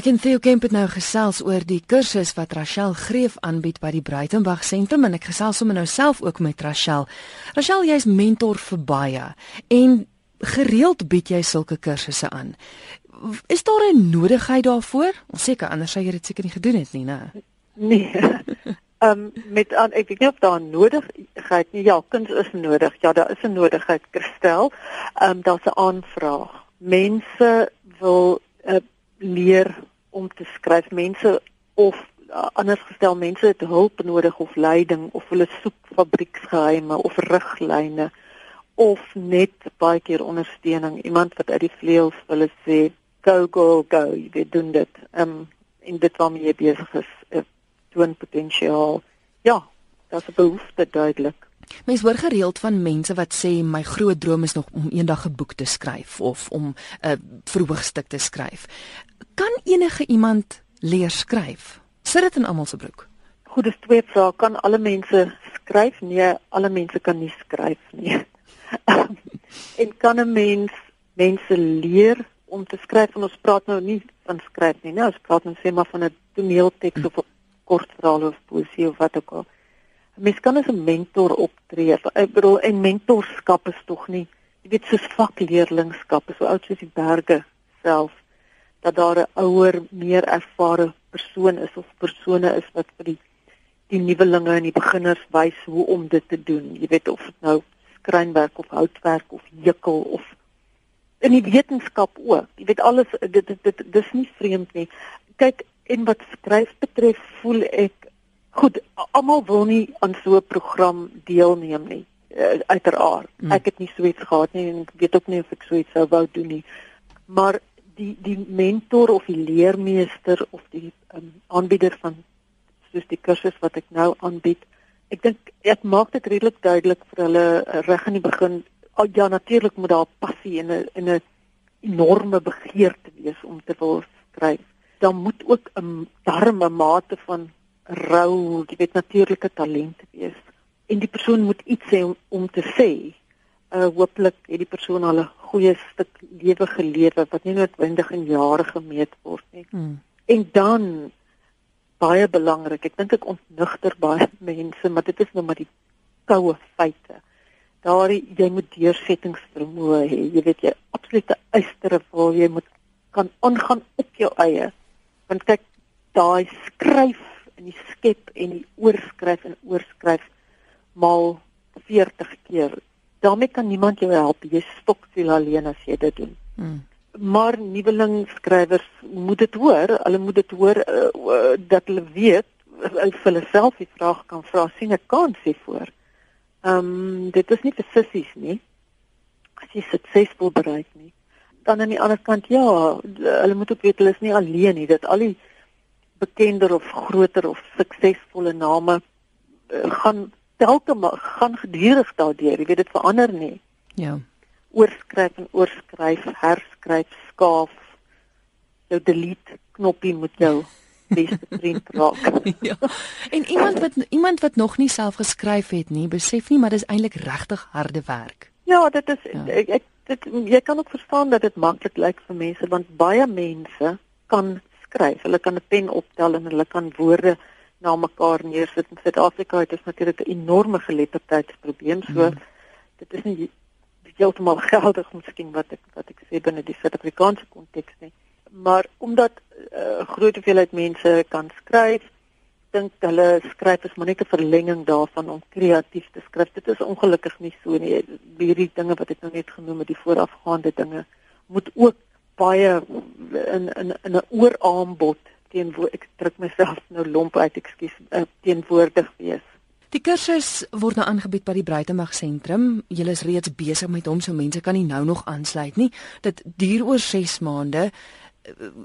Ek en Theo Kemp het nou gesels oor die kursus wat Rachel Greef aanbied by die Breitenberg sentrum en ek gesels sommer nou self ook met Rachel. Rachel, jy's mentor vir baie en gereeld bied jy sulke kursusse aan. Is daar 'n nodigheid daarvoor? Ons seker anders sou jy dit seker nie gedoen het nie, né? Nee. Ehm um, met aan ek weet nie of daar nodigheid nie. Ja, kuns is nodig. Ja, daar is 'n nodigheid, Christel. Ehm um, daar's 'n aanvraag. Mense wil uh, leer om te skryf. Mense of uh, anders gestel mense het hulp nodig of leiding of hulle soek fabrieksgeheime of riglyne of net baie keer ondersteuning. Iemand wat uit die vleuels wil sê go go go jy doen dit. Um, en dit waarmee jy besig is uh, toon potensiaal. Ja dit is behoefte duidelik Mens hoor gereeld van mense wat sê my groot droom is nog om eendag 'n boek te skryf of om 'n verhoogstuk te skryf. Kan enige iemand leer skryf? Sit dit in almal se broek? Goed, dis twee vrae. Kan alle mense skryf? Nee, alle mense kan nie skryf nie. en kan 'n mens mense leer om te skryf? En ons praat nou nie van skryf nie, nee, ons praat net sê maar van 'n toneelteks of 'n kortverhaal of poesie of wat ook al. Mens kan as 'n mentor optree. Ek bedoel, 'n mentorskap is tog nie, weet, soos vakleerlingskap, so oud soos die berge self dat daar 'n ouer, meer ervare persoon is of persone is wat vir die die nuwelinge en die beginners wys hoe om dit te doen. Jy weet of dit nou skrynwerk of houtwerk of jekkel of in die wetenskap ook. Jy weet alles dit dit dit dis nie vreemd nie. Kyk, en wat skryf betref, voel ek goed, almal wil nie aan so 'n program deelneem nie. Uh, uiteraard. Hmm. Ek het nie so iets gehad nie en ek weet ook nie of ek so iets sou wou doen nie. Maar die die mentor of die leermeester of die um, aanbieder van soos die kursus wat ek nou aanbied. Ek dink ek maak dit redelik duidelik vir hulle uh, reg in die begin. Oh, ja, natuurlik moet daar passie en 'n en 'n enorme begeerte wees om te wil skryf. Dan moet ook 'n darme mate van rou, jy weet natuurlike talent wees. En die persoon moet iets hê om, om te sê uh hooplik het die persoon al 'n goeie stuk lewe gelewe wat nie noodwendig in jare gemeet word nie. Hmm. En dan baie belangrik, ek dink ek ontnugter baie mense, maar dit is nou maar die koue feite. Daar jy moet deursettingsvermoë hê. Jy weet jy absolute eistere wil jy moet kan aangaan op jou eie. Want kyk, daai skryf en die skep en die oorskryf en oorskryf maal 40 keer daarmee kan niemand jou help. Jy stok siel alleen as jy dit doen. Hmm. Maar nuweling skrywers moet dit hoor. Hulle moet dit hoor uh, uh, dat hulle weet uit vir hulle self die vraag kan vra sien 'n kans hiervoor. Ehm um, dit is nie vir sissies nie. As jy suksesvol bereik nie. Dan aan die ander kant ja, hulle moet ook weet hulle is nie alleen nie. Dat al die bekender of groter of suksesvolle name uh, gaan telke gaan gedurig daardeur, jy weet dit verander nie. Ja. Oorskryf en oorskryf, herskryf, skaaf. Jou delete knoppie moet jou beste vriend raak. ja. En iemand wat iemand wat nog nie self geskryf het nie, besef nie maar dis eintlik regtig harde werk. Ja, dit is ja. ek, ek dit jy kan ook verstaan dat dit maklik lyk vir mense want baie mense kan skryf. Hulle kan 'n pen optel en hulle kan woorde na mekaar neersit in Suid-Afrika het ons natuurlik 'n enorme geletterdheidsprobleem so mm. dit is nie heeltemal geldig miskien wat ek wat ek sê binne die Suid-Afrikaanse konteks nie maar omdat 'n uh, groot hoeveelheid mense kan skryf dink hulle skryf is maar net 'n verlenging daarvan om kreatief te skryf dit is ongelukkig nie so nie hierdie dinge wat ek nou net genoem het die voorafgaande dinge moet ook baie in in in 'n ooraanbod teenoor ek druk myself nou lomp uit, ekskuus, uh, teenwoordig wees. Die kursus word nou aangebied by die Breitenberg sentrum. Julle is reeds besig met hom, so mense kan nie nou nog aansluit nie. Dit duur oor 6 maande.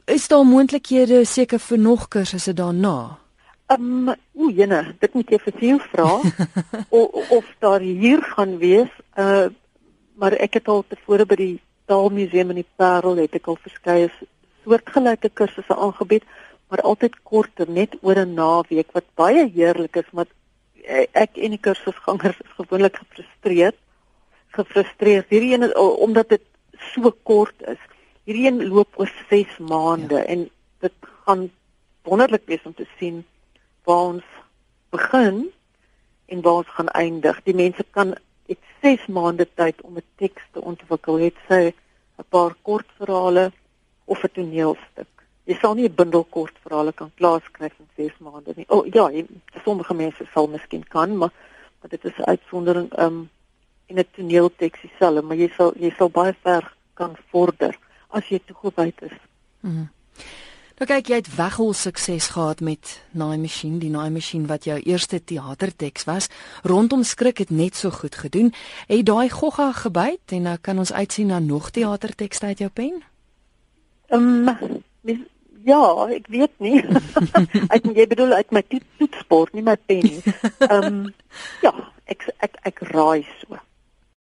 Is daar moontlikhede seker vir nog kursusse daarna? Ehm, um, o, jene, dit moet jy vir jou vra of daar hier gaan wees. Uh maar ek het al tevore by die Taalmuseum in die Parel het ek al verskeie soortgelyke kursusse aangebied maar altyd korter, net oor 'n naweek wat baie heerlik is, maar ek en die kursusgangers is gewoonlik gefrustreerd. Gefrustreerd. Hierdie een omdat dit so kort is. Hierdie een loop oor 6 maande ja. en dit gaan wonderlik wees om te sien waar ons begin en waar ons gaan eindig. Die mense kan het 6 maande tyd om 'n teks te ontwikkel. Het sy 'n paar kortverhale of 'n toneelstuk. Jy sal nie 'n bundel kortverhale kan klaarskryf in 6 maande nie. O oh, ja, jy, sommige mense sal miskien kan, maar maar dit is 'n uitsondering um in 'n toneelteks dieselfde, maar jy sal jy sal baie ver kan vorder as jy toegewyd is. Mm. Nou kyk jy het weghol sukses gehad met Naai Masjien, die Naai Masjien wat jou eerste teaterteks was. Rondom skrik het net so goed gedoen. Het daai gogga gebyt en nou kan ons uitsien na nog teatertekste uit jou pen? Ehm um, ja, ek weet nie. ek jy bedoel uit my toetsport, nie my pen nie. Ehm um, ja, ek ek ek raai so.